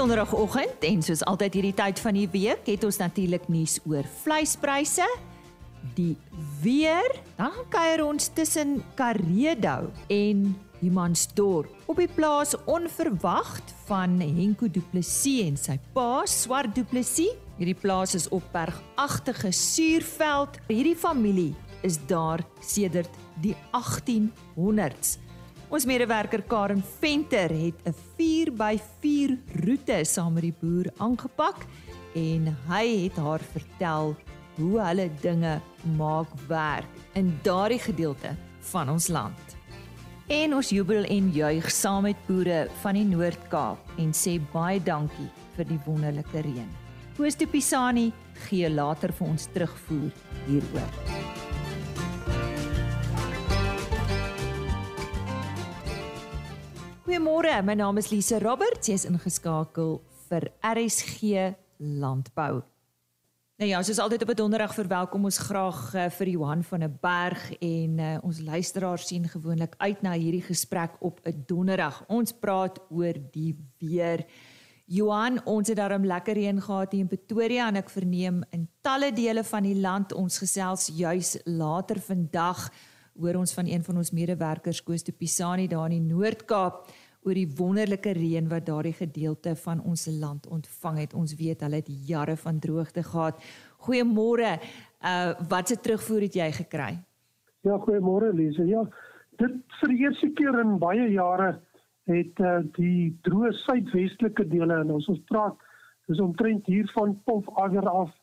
donderdagoggend en soos altyd hierdie tyd van die week het ons natuurlik nuus oor vleispryse. Die weer, dan kuier ons tussen Karedo en Humansdorp. Op die plaas onverwags van Henko Du Plessis en sy pa Swart Du Plessis. Hierdie plaas is op bergagtige suurveld. Hierdie familie is daar sedert die 1800s. Ons medewerker Karen Venter het 'n 4x4 roete saam met die boer aangepak en hy het haar vertel hoe hulle dinge maak werk in daardie gedeelte van ons land. En ons jubel en juig saam met boere van die Noord-Kaap en sê baie dankie vir die wonderlike reën. Koos de Pisani gee later vir ons terugvoer hieroor. Goeiemôre, my naam is Lise Roberts. Jy's ingeskakel vir RSG Landbou. Nou ja, soos altyd op 'n donderdag verwelkom ons graag uh, vir Johan van der Berg en uh, ons luisteraars sien gewoonlik uit na hierdie gesprek op 'n donderdag. Ons praat oor die weer. Johan, ons het daarom lekker reën gehad hier in Pretoria en ek verneem in talle dele van die land ons gesels juis later vandag hoor ons van een van ons medewerkers Koos de Pisani daar in die Noord-Kaap oor die wonderlike reën wat daardie gedeelte van ons land ontvang het. Ons weet hulle het jare van droogte gehad. Goeiemôre. Uh wat se terugvoer het jy gekry? Ja, goeiemôre Lise. Ja, dit vir die eerste keer in baie jare het uh die droë suidwestelike dele en ons ons praat dis omtrent hier van Pofadder af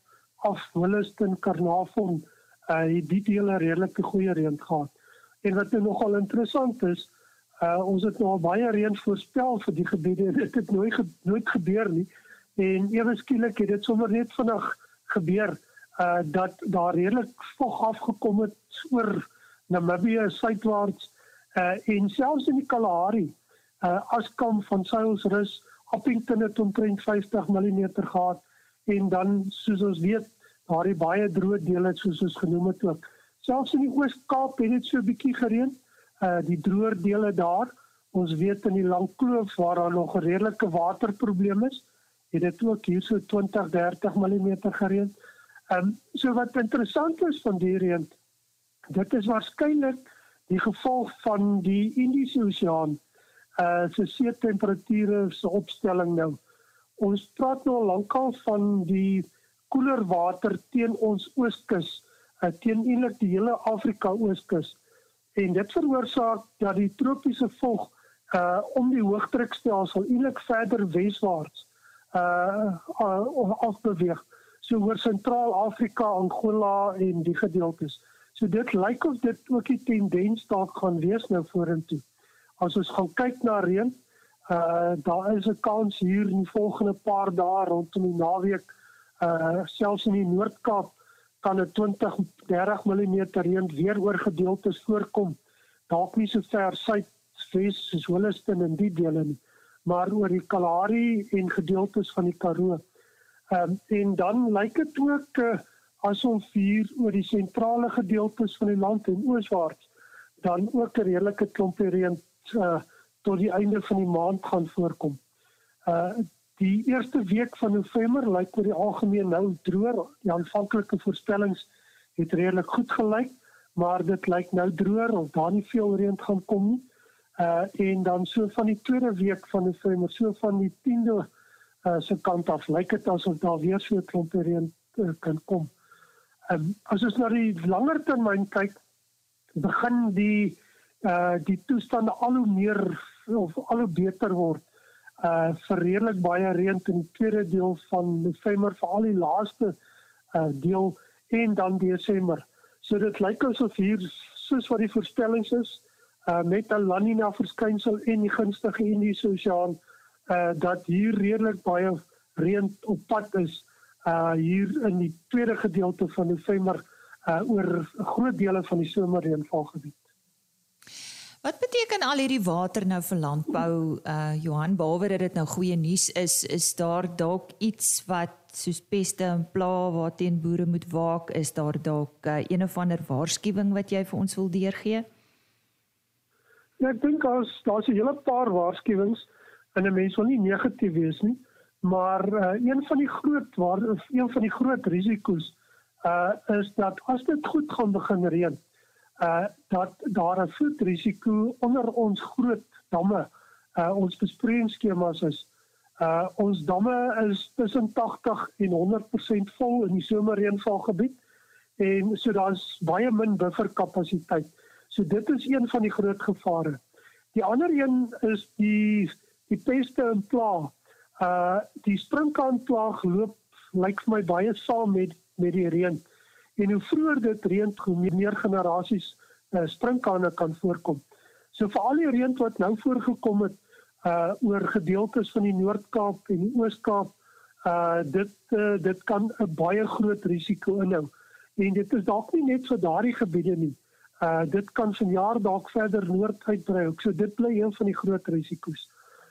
af Williston, Karnavon, uh die dele redelike goeie reën gehad. En wat nou nogal interessant is, Uh ons het nou al baie reën voorspel vir die gebiede en dit het nooit ge nooit gebeur nie. En ewe skielik het dit sommer net vinnig gebeur uh dat daar redelik vog afgekom het oor Namibië suidwaarts uh en selfs in die Kalahari uh Askom van Sailsrus Appington het omtrent 50 mm gehad en dan soos ons weet daardie baie droë dele soos ons genoem het ook selfs in die Oos-Kaap het dit so 'n bietjie gereën uh die droër dele daar. Ons weet in die lang kloof waar daar nog 'n redelike waterprobleem is, het dit ook hier so 20 30 mm gereën. Ehm um, so wat interessant is van die reën, dit is waarskynlik die gevolg van die Indiese Oseaan uh se see temperature se opstelling nou. Ons praat nou lankal van die koeler water teen ons ooskus, uh, teen eintlik die hele Afrika ooskus en dit veroorsaak dat die tropiese vog uh om die hoëdrukstelsel eintlik verder weswaarts uh, uh afbeweeg so oor sentraal-Afrika, Angola en die gedeeltes. So dit lyk of dit ook die tendens dalk gaan wees nou vorentoe. As ons gaan kyk na reën, uh daar is 'n kans hier in die volgende paar dae rondom die naweek uh selfs in die Noord-Kaap kan 'n 20 30 mm reën weer oor gedeeltes voorkom. Dalk nie so ver suidwes soos Holliston en die dele nie, maar oor die Kalahari en gedeeltes van die Karoo. Ehm um, en dan lyk dit ook uh, asof hier oor die sentrale gedeeltes van die land en ooswaarts dan ook 'n redelike klompie reën uh, tot die einde van die maand gaan voorkom. Uh die eerste week van November lyk oor die algemeen nou droër. Die aanvanklike voorspellings het redelik goed gelyk, maar dit lyk nou droër of daar nie veel reën gaan kom nie. Uh en dan so van die tweede week van November, so van die 10de uh se kant af lyk dit asof daar weer so 'n klomp reën uh, kan kom. Ehm um, as ons na die langer termyn kyk, begin die uh die toestande al hoe meer of al hoe beter word uh vir redelik baie reën in die tweede deel van November veral die laaste uh deel en dan Desember. So dit lyk asof hier soos wat die voorspellings is uh met 'n La Nina verskynsel en die gunstige Indiese Oseaan uh dat hier redelik baie reën op pad is uh hier in die tweede gedeelte van November uh oor groot dele van die somerreënvalgebied. Wat beteken al hierdie water nou vir landbou uh Johan behalwe dat dit nou goeie nuus is is daar dalk iets wat soos peste en pla waarteen boere moet waak is daar dalk uh, een of ander waarskuwing wat jy vir ons wil deurgee? Ja, ek dink as daar's 'n hele paar waarskuwings en 'n mens wil nie negatief wees nie Maar uh, een van die groot waar een van die groot risiko's uh is dat as dit goed gaan begin reën, uh dat daar 'n vloedrisiko onder ons groot damme, uh ons besproeiingsskemas is. Uh ons damme is tussen 80 en 100% vol in die somerreënvalgebied en so daar's baie min bufferkapasiteit. So dit is een van die groot gevare. Die ander een is die die peste en plaag. Uh die sprinkaanplaag loop lyk vir my baie saam met met die reën. En hoe vroeër dit reën, hoe meer generasies uh, sprinkane kan voorkom. So vir al die reën wat nou voorgekom het uh oor gedeeltes van die Noord-Kaap en die Oos-Kaap, uh dit uh, dit kan 'n baie groot risiko inhou. En dit is dalk nie net vir daardie gebiede nie. Uh dit kan vanjaar dalk verder noord uitbrei. So dit bly een van die groot risiko's.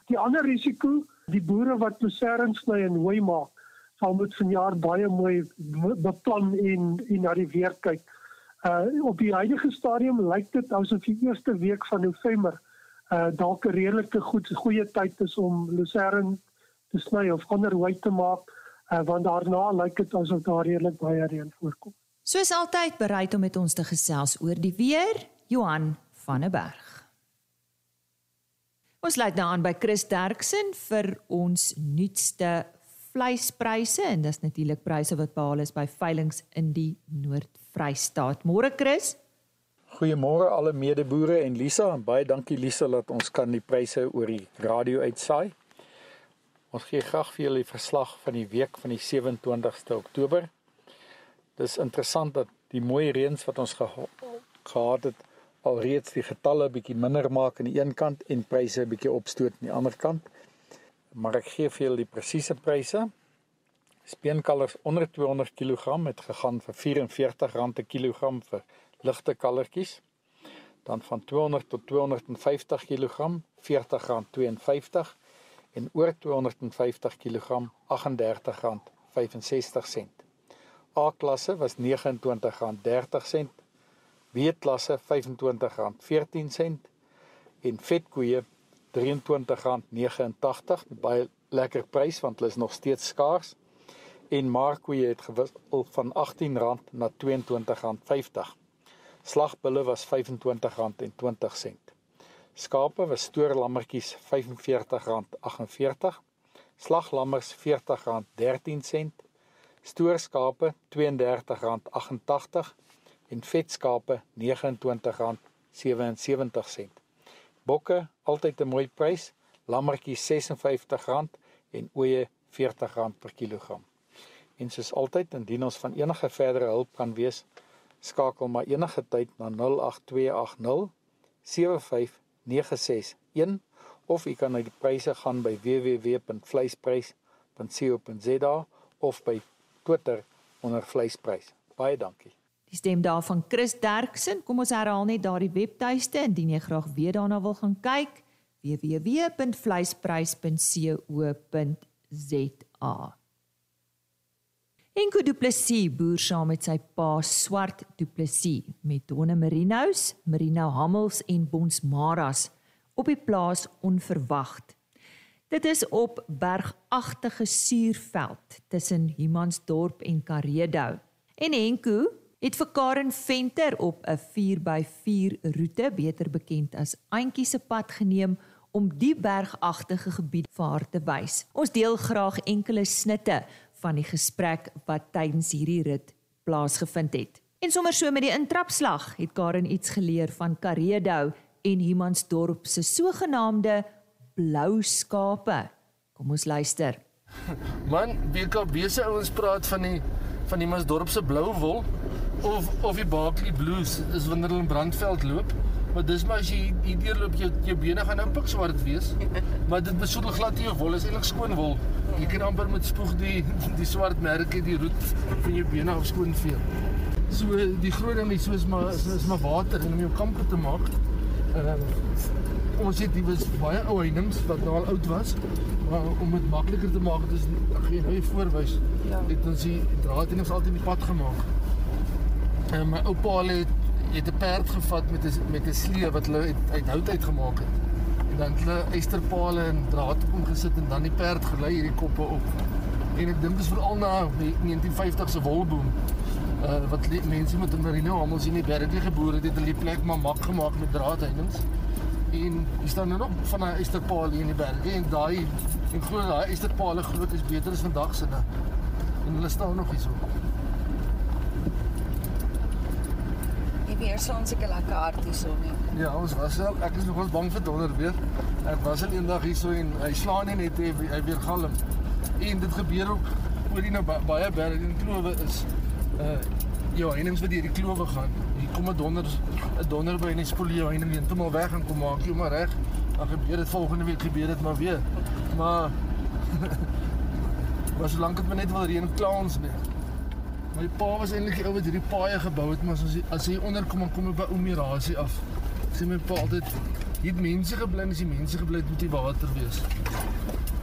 Die ander risiko, die boere wat lucerne sny en hooi maak, sal moet vanjaar baie mooi beplan en en na die weer kyk. Uh op die huidige stadium lyk dit asof die eerste week van November uh dalk 'n redelike goed goeie tyd is om lucerne te sny of ander hooi te maak, uh want daarna lyk dit asof daar redelik baie reën voorkom. Soos altyd bereid om met ons te gesels oor die weer, Johan van der Berg. Ons lei nou aan by Chris Derksen vir ons nuutste vleispryse en dis natuurlik pryse wat behaal is by veilinge in die Noord-Vrystaat. Môre Chris. Goeiemôre alle medeboere en Lisa en baie dankie Lisa dat ons kan die pryse oor die radio uitsaai. Ons gee graag vir julle die verslag van die week van die 27ste Oktober. Dis interessant dat die mooi reëns wat ons geha gehad het alreeds die getalle bietjie minder maak aan die een kant en pryse bietjie opstoot aan die ander kant maar ek gee vir julle die presiese pryse. Speenkalvers onder 200 kg het gegaan vir R44 per kilogram vir ligte kalvertjies. Dan van 200 tot 250 kg R40.52 en oor 250 kg R38.65. A-klasse was R29.30, B-klasse R25.14 en vetkoeie R23.89, baie lekker prys want hulle is nog steeds skaars. En markkoeie het gewissel van R18 na R22.50. Slagbulle was R25.20. Skape was stoorlammetjies R45.48. Slaglammers R40.13. Stoorskape R32.88 en vetskape R29.77 bokke altyd 'n mooi prys, lammetjie R56 en ooe R40 per kilogram. En soos altyd, indien ons van enige verdere hulp kan wees, skakel maar enige tyd na 08280 75961 of u kan na die pryse gaan by www.vleisprys.co.za of by Twitter onder vleisprys. Baie dankie. Die stem daarvan Chris Derksen. Kom ons herhaal net daardie webtuiste indien jy graag weer daarna wil gaan kyk. www.vleisprys.co.za. Enko Du Plessis boer saam met sy pa Swart Du Plessis met Donne Merinos, Merino Hammels en Bonsmaras op die plaas onverwagt. Dit is op bergagtige suurveld tussen Humansdorp en Karedo. En Enko het vir Karen Venter op 'n 4x4 roete, beter bekend as Auntie se pad geneem om die bergagtige gebied vir haar te wys. Ons deel graag enkele snitte van die gesprek wat tydens hierdie rit plaasgevind het. En sommer so met die intrapslag het Karen iets geleer van Karedo en Humansdorp se sogenaamde blou skape. Kom ons luister. Man, BKB se ouens praat van die van die Humansdorp se blou wol of of die Barkley Blues is wanneer hulle in Brandveld loop. Maar dis maar as jy hier deurloop jou jou bene gaan nou pik swart wees. Maar dit besoedel glad nie jou wol, is eintlik skoon wol. Jy kan amper met spoeg die die swart merke die roet van jou bene af skoon vee. So die groot ding is soos maar is, is maar water en om jou kampe te maak. Ehm uh, ons het hier baie ou heininge wat nou al oud was. Maar om dit makliker te maak, dis ag jy nou jy voorwys. Ja. Het ons die draad en ons altyd in die pad gemaak. En ehm, my oupa het het 'n perd gevat met 'n met 'n slee wat hulle uit, uit hout uitgemaak het. En dan het hulle eysterpale en draad op hom gesit en dan die perd gelei hierdie koppe op. En ek dink dis veral na die 1950 se wolboom. Uh wat die mense met 'n merino almal sien die berge geboor het, het hulle die plek maar mak gemaak met draadheininge. En hier staan nou nog van 'n eysterpaal hier in die berge en daai en glo daai eysterpale groot is beter as vandag se. En hulle staan nog hier so. Weer so ons seker lekker hard hierso nie. Ja, ons was wel, ek is nog ons bang vir donder weer. Ek was al eendag hierso en hy slaan nie net hy, weer galm. En dit gebeur ook oor die nou ba- baie berge en klowe is uh ja, heininge wat deur die klowe gaan. Hier kom 'n donder 'n donder by en hy spoel jou heining heeltemal weg en kom maak jou maar reg. Dan gebeur dit volgende week gebeur dit maar weer. Maar Maar solank dit maar net wil reën kla ons nie. My pa was eintlik die ou wat hierdie paaie gebou het, maar as hy as hy onderkom dan kom hy by Omirasie af. Sê my pa altyd, hier het mense gebly en as die mense gebly het moet die water wees.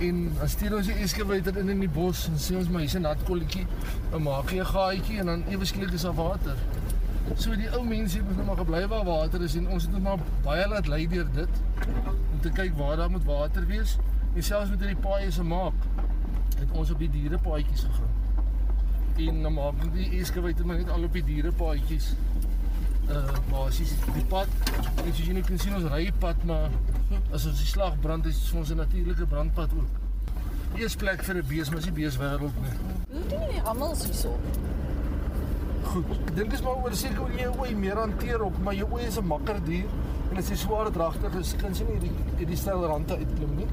En as stuur ons die eskewiter in in die bos en sê ons maar hier's 'n nat kolletjie, dan maak jy 'n gaatjie en dan ewe skielik is daar water. So die ou mense het nou maar gebly waar water is en ons het net maar baie laat lei deur dit om te kyk waar daar moet water wees. En selfs met hierdie paaie se maak het ons op die dierepaadjies gegaan. En dan maak die eskewiter maar net al op die dierepaadjies. Uh basies die pad, en soos nou kan sien ons ry die pad maar as ons die slag brand is ons 'n natuurlike brandpad ook. Eers plek vir 'n bees, maar is nie beeswêreld nie. Hoe doen nie almal hierso? Goed. Ek dink is maar oor seker hoe jy jou ooi meer hanteer op, maar jou ooi is 'n makker dier en as jy swaar dragtig is, kan jy nie die hierdie styl rande uitklim nie.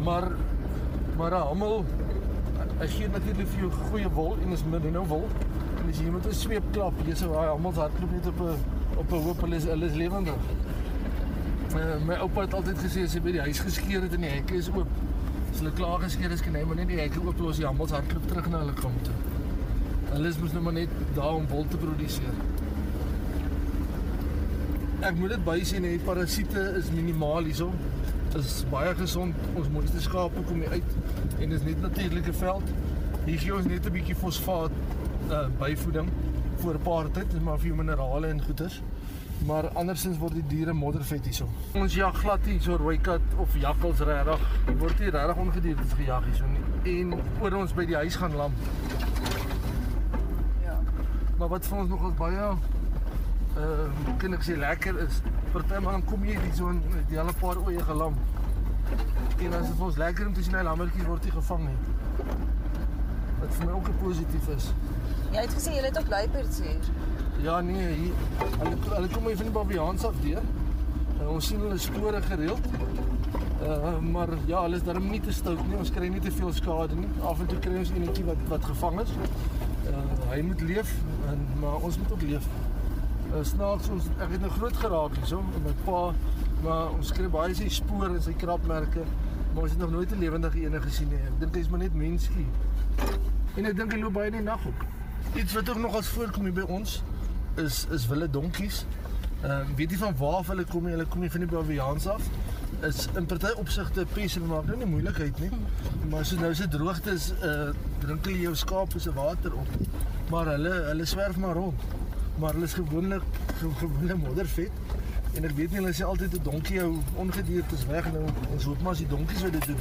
Maar maar almal hy gee natuurlik vir jou goeie wol en is merino wol. En as jy met 'n sweep klap, jy sou daai almal hardloop net op 'n op 'n hoop hulle is hulle is lewendig. Uh, my oupa het altyd gesê as jy by die huis geskeur het en die hekke is oop, as hulle klaar geskeur is, kan hy maar net die hekke oop los, die almal hardloop terug na hulle kom toe. Hulle is mos nou maar net daar om wol te produseer. Ek moet dit bysê nee, parasiete is minimaal hierso. Is baie gesond. Ons mooiste skape kom uit en dis net natuurlike veld. Hier gee ons net 'n bietjie fosfaat uh byvoeding vir 'n paar tyd, maar vir minerale en goeders. Maar andersins word die diere moddervet hierso. Ons jag glad nie so rooi kat of jakkals regtig. Die word nie regtig ongedierte gejag hierso nie. En oor ons by die huis gaan lam. Ja. Maar wat vir ons nogals baie uh kan ek sê lekker is, partymal dan kom jy hier so 'n die hele paar oeye gelam. En as dit vir ons lekker om te sien hy lammetjies word nie gevang nie. Wat vir my ook 'n positief is. Jy het gesê jy het ook luiperds hier. Ja nee, hier hulle hulle kom hier van die babiaans af deur. Uh, ons sien hulle spore gereeld. Uh maar ja, hulle is darem nie te stout nie. Ons kry nie te veel skade nie. Af en toe kry ons enetjie wat wat gevang is. Uh hy moet leef en maar ons moet ook leef. Uh, snaaks ons ek het nou groot geraak hierso met my pa, maar ons kry baie sy spore en sy krapmerke, maar ons het nog nooit 'n lewendige een gesien nie. Ek dink hy's maar net menskie. En ek dink hy loop baie in die nag op. Iets wat ook nog as voorkom hier by ons is is wille donkies. Ehm uh, weet jy van waar hulle kom? nie? Hulle kom nie van die Baviaans af. Is in party opsigte pes en maak nou nie moeilikheid nie. Maar dit nou se droogte is, uh drink hulle jou skape se water op. Maar hulle hulle swerf maar rond. Maar hulle is gewoonlik ge- gewone moddervet. En ek weet nie hulle sê altyd 'n donkie jou ongediertes weg nou. Ons hoop maar as die donkies wat dit doen.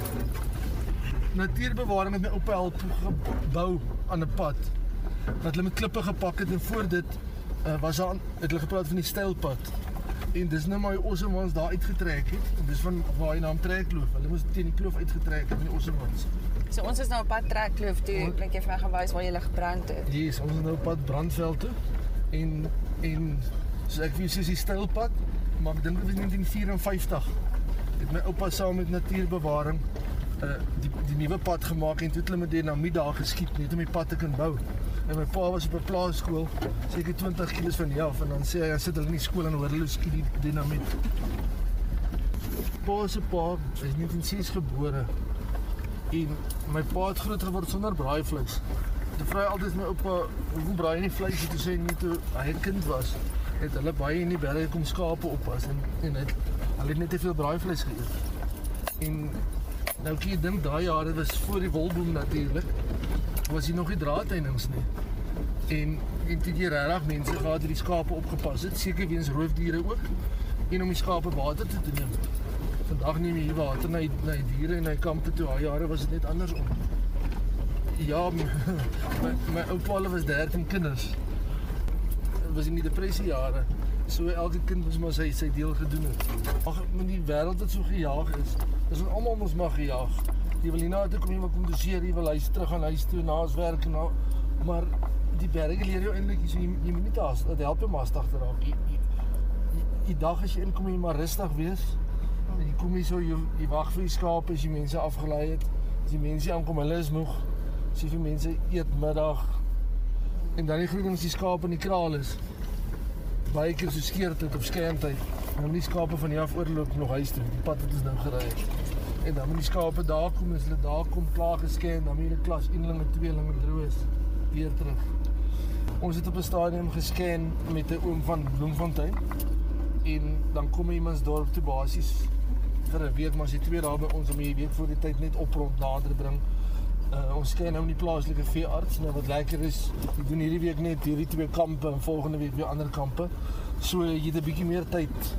Natuurbewaring het my oupa help gebou aan 'n pad wat hulle met klippe gepak het en voor dit uh, was daar het hulle gepraat van die stylpad. En dis nou die Ossemans daar uitgetrek het. En dis van waar hy naam Trekkloof. Hulle moes teen die kloof uitgetrek het van die Ossemans. So ons is nou op pad Trekkloof toe. Ek het vir my gewys waar jy gebrand het. Yes, ons is nou op pad Brandveld toe. En en so ek weet soos die stylpad, maar ek dink dit was 1954. Het my oupa saam met natuurbewaring uh die die nuwe pad gemaak en toe het hulle met dinamiet daar geskiet net om die pad te kan bou. En my pa was op 'n plaasskool, seker 20 km van hier af en dan sê hy, "Ja, sit hulle in die skool en hoor hulle skiet die dinamiet." Pa se pa is 1906 gebore. En my pa het groot geword sonder braaivleis. Toe vra hy altyd my oupa, "Hoekom braai jy nie vleis nie?" Toe sê hy nie toe hy 'n kind was, het hulle baie in die berge kom skape oppas en en het hulle het net te veel braaivleis geëet. En nou kyk jy dink daai jare was voor die wolboom natuurlik. Was hier nog nie draadheininge nie. En en toe jy regtig mense gehad het die skape opgepas het, seker weens roofdiere ook en om die skape water toe te neem. Vandag neem jy hier water na die, na die diere en hy kampe toe. Al jare was dit net andersom. Ja, my my oupa hulle was 13 kinders. Dit was in die depressie jare. So elke kind moes maar sy sy deel gedoen het. Ag, met die wêreld wat so gejaag is. Dis ons almal ons mag gejaag. Jy wil nie na toe kom jy wil kom doseer, jy wil huis terug aan huis toe na ons werk en na maar die berge leer jou eintlik jy, jy moet nie te haas. Dit help jou maar stig te raak. Die dag as jy inkom jy maar rustig wees. En jy kom hier so jy, jy wag vir die skape as jy mense afgelei het. As die mense aankom, hulle is moeg. As jy vir mense eet middag en dan die groetings die skape in die kraal is baie keer so skeertyd of skermtyd. En dan die skape van hier af oorloop nog huis toe. Die pad wat ons nou gery het. En dan wanneer die skape daar kom, is hulle daar kom klaar gesken, dan moet hulle klas eenlinge, tweelinge droos weer terug. Ons het op 'n stadium gesken met 'n oom van Bloemfontein. En dan kom iemand dorp toe basies vir 'n week, maar as jy twee dae by ons om jy weet voor die tyd net oprond nader bring. Uh, ons sken nou nie plaaslike veearts nou wat lekker is. Ek doen hierdie week net hierdie twee kampe en volgende week weer ander kampe. So jy het 'n bietjie meer tyd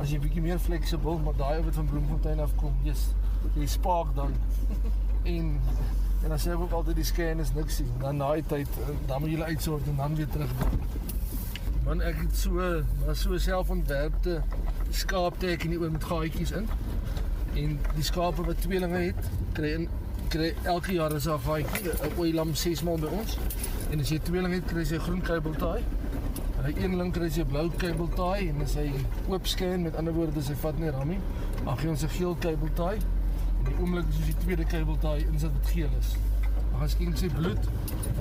as jy bietjie meer fleksibel, maar daai wat van Bloemfontein af kom, jy's jy spaak dan. En en sê ek ook altyd die scan is niks nie. Dan die tyd eh, dan moet jy uitsort en dan weer terug. Man ek het so maar so selfontwerpte skaaptek in die oor met gaatjies in. En die skape wat tweelinge het, kry in kry elke jaar is daar 'n gaatjie, 'n ooilam 6 maal by ons. En as jy tweelinge het, kry jy 'n groen kabeltaai. Hy een linker is 'n blou kabeltaai en as hy oop scan met ander woorde, hy vat nie rammie, dan gee ons 'n geel kabeltaai. En die oomblik as die tweede kabeltaai insit wat geel is, dan gaan skien sy bloed.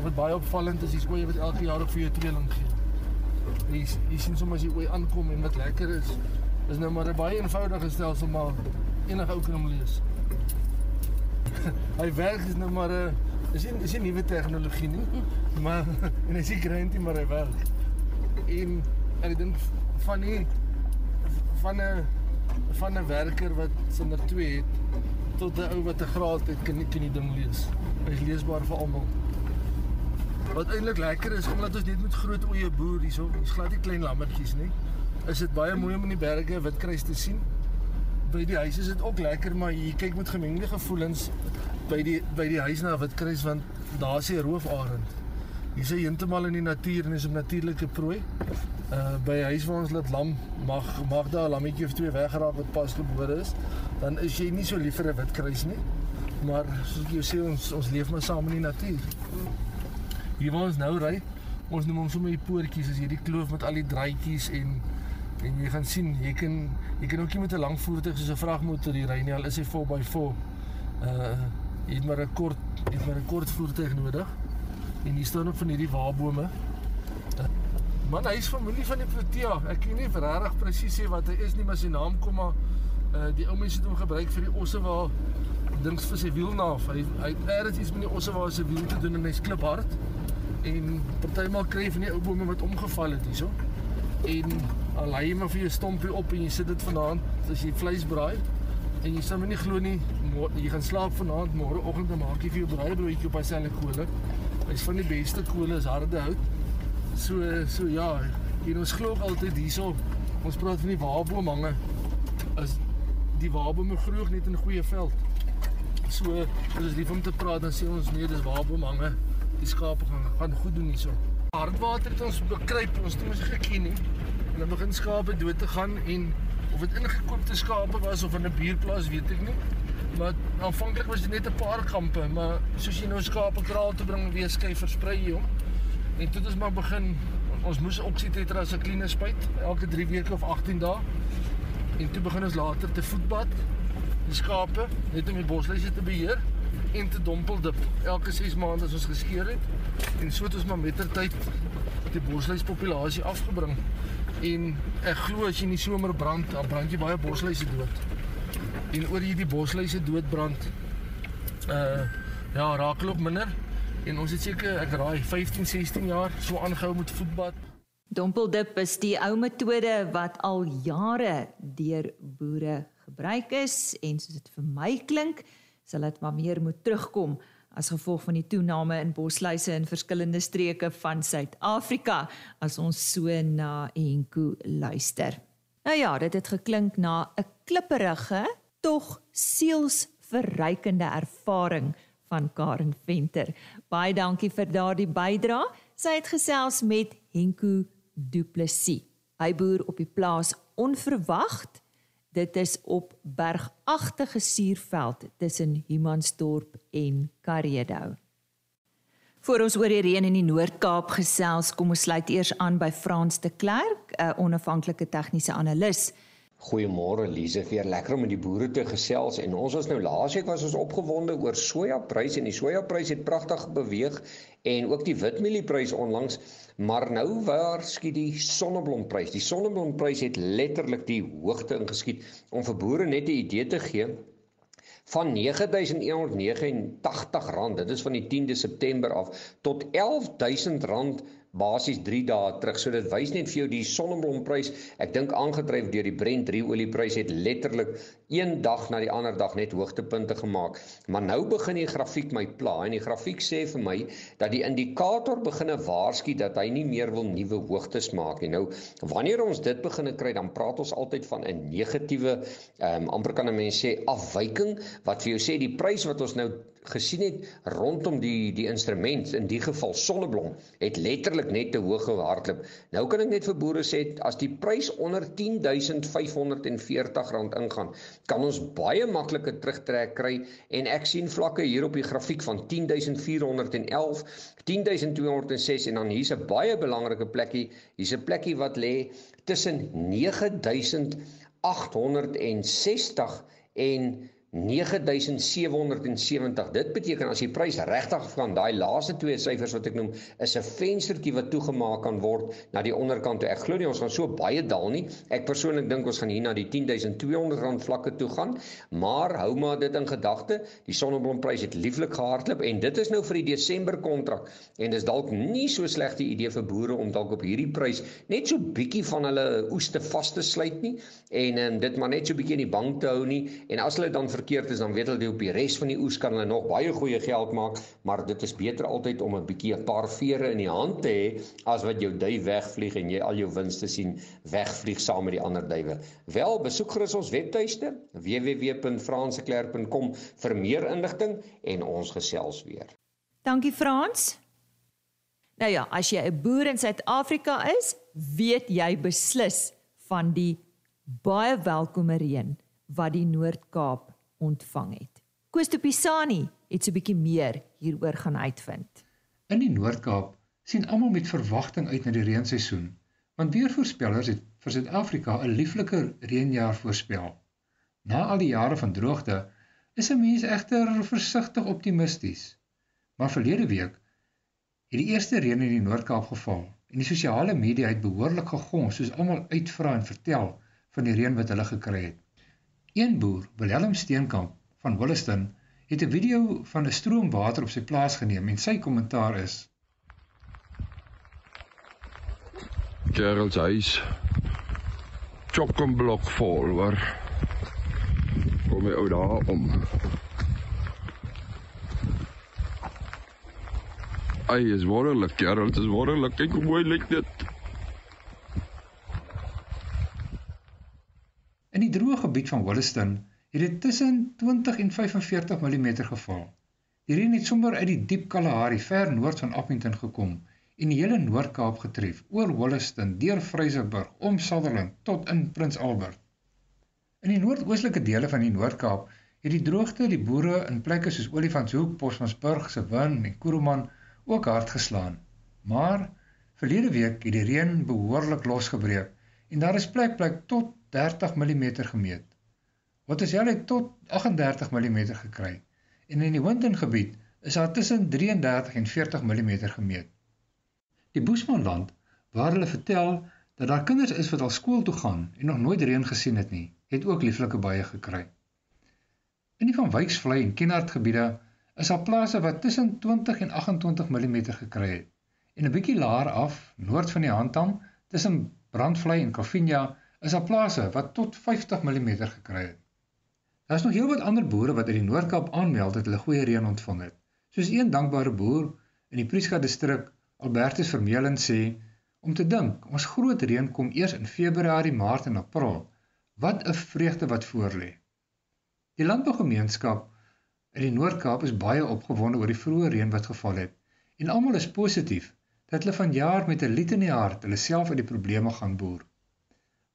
Wat baie opvallend is, is oeye wat elke jaar op vir jou tweeling gee. Jy jy sien sommer as jy oeye aankom en wat lekker is, is nou maar 'n baie eenvoudige stelsel maar enige ou kan hom lees. Hy werk is nou maar 'n is nie is nie nuwe tegnologie nie, maar en hy sê grentie maar hy werk en en ek dink van die van 'n van 'n werker wat sonder 2 het tot 'n ou wat 'n graad het kan nie kan die ding lees. Hy's leesbaar vir almal. Wat eintlik lekker is omdat ons net met groot oeye boer hierso, ons glad nie klein lammetjies nie. Is dit baie mooi om in die berge witkruis te sien. By die huis is dit ook lekker, maar jy kyk met gemengde gevoelens by die by die huis na witkruis want daar's 'n roofarend. Hier's hy heeltemal in die natuur en is 'n natuurlike prooi. Uh by huis waar ons laat lam mag mag daar 'n lammetjie of twee weggeraak wat pas gebore is, dan is jy nie so lief vir 'n wit kruis nie. Maar soos jy sê ons ons leef maar saam in die natuur. Hier waar ons nou ry, ons noem hom sommer die poortjies, as hierdie kloof met al die draadjies en en jy gaan sien, jy kan jy kan ook nie met 'n lang voertuig soos 'n vragmotor hier ry nie, al is hy 4x4. Uh jy het maar 'n kort jy het maar 'n kort voertuig nodig. En hier staan ook van hierdie waabome. Man, hy is familie van die Protea. Ek kan nie regtig presies sê wat hy is nie, maar sy naam kom maar uh die ou mense het hom gebruik vir die osse waar dings vir sy wiel naaf. Hy hy het iets met die osse waar sy wiel te doen en hy's kliphard. En partymal kry jy van die ou bome wat omgeval het hierso. En al jy maar vir jou stompie op en jy sit dit vanaand as jy vleis braai en jy sal my nie glo nie, jy gaan slaap vanaand, môreoggend dan maak jy vir jou braaibroodjie op dieselfde kolle is van die beste kolle is harde hout. So so ja, hier ons glo altyd hierso. Ons praat van die waarboomhange. Is die waarboom groei net in goeie veld. So as ons lief om te praat dan sê ons nee, dis waarboomhange. Die skape gaan gaan goed doen hierso. Hardwater het ons bekruip, ons het ons geken nie. En dan begin skape dood te gaan en of dit ingekoopte skape was of in 'n buurplaas weet ek nie. Maar aanvanklik was dit net 'n paar kampe, maar soos jy nou skape kraal te bring weer skei versprei jy hom. En toe het ons maar begin ons moes oksitetra as 'n kline spuit elke 3 weke of 18 dae. En toe begin ons later te voetbad die skape net om die bosluise te beheer en te dompeldip elke 6 maande as ons geskeer het. En so het ons maar mettertyd die bosluispopulasie afgebring. En ek glo as jy in die somer brand, dan brand jy baie bosluise dood en oor hierdie bosluise doodbrand uh ja, raak hulle op minder en ons het seker ek raai 15, 16 jaar so aangehou met voetbad. Dompeldip is die ou metode wat al jare deur boere gebruik is en soos dit vir my klink, sal dit maar meer moet terugkom as gevolg van die toename in bosluise in verskillende streke van Suid-Afrika as ons so na Enko luister. Nou ja, dit het geklink na 'n klipperige tog sielsverrykende ervaring van Karen Venter. Baie dankie vir daardie bydrae. Sy het gesels met Henko Du Plessis. Hy boer op die plaas onverwagt. Dit is op bergagtige suurveld tussen Humansdorp en Karedo. Voor ons oor die reën in die Noord-Kaap gesels, kom ons sluit eers aan by Frans de Klerk, 'n onafhanklike tegniese analis. Goeiemôre Lize, weer lekker om met die boere te gesels. En ons was nou laasweek was ons opgewonde oor sojapryse en die sojapryse het pragtig beweeg en ook die witmieliepryse onlangs, maar nou waar skiet die sonneblomprys. Die sonneblomprys het letterlik die hoogte ingeskiet. Om vir boere net 'n idee te gee van R9189, dit is van die 10de September af tot R11000 basies 3 dae terug. So dit wys net vir jou die sonneblomprys, ek dink aangedryf deur die Brent 3 olieprys het letterlik een dag na die ander dag net hoogtepunte gemaak. Maar nou begin die grafiek my pla en die grafiek sê vir my dat die indikator beginne waarsku dat hy nie meer wil nuwe hoogtes maak nie. Nou wanneer ons dit beginne kry, dan praat ons altyd van 'n negatiewe ehm um, amper kan 'n mens sê afwyking wat vir jou sê die prys wat ons nou gesien het rondom die die instrument in die geval sonneblom het letterlik net te hoog gehardloop. Nou kan ek net vir boere sê as die prys onder 10540 rand ingaan, kan ons baie maklike terugtrek kry en ek sien vlakke hier op die grafiek van 10411, 10206 en dan hier's 'n baie belangrike plekkie, hier's 'n plekkie wat lê tussen 9860 en 9770. Dit beteken as die prys regtig van daai laaste twee syfers wat ek noem, is 'n venstertjie wat toegemaak kan word na die onderkant toe. Ek glo nie ons gaan so baie daal nie. Ek persoonlik dink ons gaan hier na die 10200 rand vlakke toe gaan, maar hou maar dit in gedagte. Die sonneblomprys het lieflik gehardloop en dit is nou vir die Desember kontrak en dis dalk nie so slegte idee vir boere om dalk op hierdie prys net so bietjie van hulle oes te vas te sluit nie en um, dit maar net so bietjie in die bank te hou nie en as hulle dan verkeerd is dan weet hulle op die res van die oes kan hulle nog baie goeie geld maak, maar dit is beter altyd om 'n bietjie 'n paar vere in die hand te hê as wat jou duif wegvlieg en jy al jou wins te sien wegvlieg saam met die ander duwe. Wel, besoek gerus ons webtuiste www.franseklerk.com vir meer inligting en ons gesels weer. Dankie Frans. Nou ja, as jy 'n boer in Suid-Afrika is, weet jy beslis van die baie welkome reën wat die Noord-Kaap ontvang het. Koos de Pisani het so 'n bietjie meer hieroor gaan uitvind. In die Noord-Kaap sien almal met verwagting uit na die reenseisoen, want weervoorspellers het vir Suid-Afrika 'n lieflike reënjaar voorspel. Na al die jare van droogte is 'n mens egter versigtig optimisties. Maar verlede week het die eerste reën in die Noord-Kaap geval en die sosiale media het behoorlik gegons soos almal uitvra en vertel van die reën wat hulle gekry het. Een boer, Willem Steenkamp van Wolliston, het 'n video van 'n stroom water op sy plaas geneem en sy kommentaar is: Gerald huis chock-en-block vol waar kom jy ou daar om. Ai, is wonderlik, Gerald, is wonderlik. Kyk hoe mooi lyk dit. In die droë gebied van Wolliston het dit tussen 20 en 45 mm geval. Die reën het sommer uit die diep Kalahari ver noord van Appington gekom en die hele Noord-Kaap getref, oor Wolliston, deur Vryseburg, om Sutherland tot in Prins Albert. In die noordoostelike dele van die Noord-Kaap het die droogte die boere in plekke soos Olifantshoek, Bosmansburg, Sewin en Kuruman ook hard geslaan. Maar verlede week het die reën behoorlik losgebreek en daar is plek plek tot 30 mm gemeet. Wat is hulle tot 38 mm gekry en in die Winton gebied is daar tussen 33 en 40 mm gemeet. Die Boesmanland waar hulle vertel dat daar kinders is wat al skool toe gaan en nog nooit reën gesien het nie, het ook lieflike baie gekry. In die van Wyksvlei en Kenhardt gebiede is daar plase wat tussen 20 en 28 mm gekry het. En 'n bietjie laer af, noord van die Handam, tussen Brandvlei en Kafinja is daar plase wat tot 50 mm gekry het. Daar is nog heelwat ander boere wat uit die Noord-Kaap aanmeld dat hulle goeie reën ontvang het. Soos een dankbare boer in die Prieska distrik, Albertus Vermeulen sê, om te dink, ons groot reën kom eers in Februarie, Maart en April, Wat 'n vreugde wat voorlê. Die landbougemeenskap in die Noord-Kaap is baie opgewonde oor die vroeë reën wat geval het en almal is positief dat hulle vanjaar met 'n lied in die hart hulle self uit die probleme gaan boer.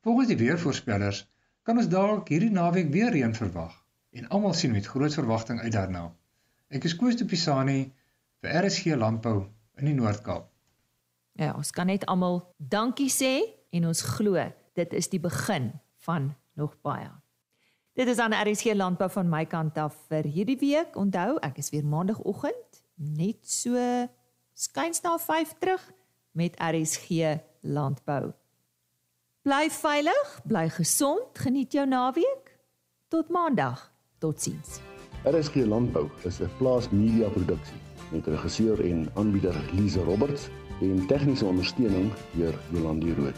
Volgens die weervoorspellers kan ons dalk hierdie naweek weer reën verwag en almal sien met groot verwagting uit daarna. Ek is Koos de Pisani vir RSG Landbou in die Noord-Kaap. Ja, ons kan net almal dankie sê en ons glo dit is die begin van nog baie. Dit is aan RSG Landbou van my kant af vir hierdie week. Onthou, ek is weer maandagooggend net so skuins na 5 terug met RSG Landbou. Bly veilig, bly gesond, geniet jou naweek. Tot maandag. Totsiens. RSG Landbou is 'n plaas media produksie met regisseur en aanbieder Lize Roberts en tegniese ondersteuning deur Jolande Rooi.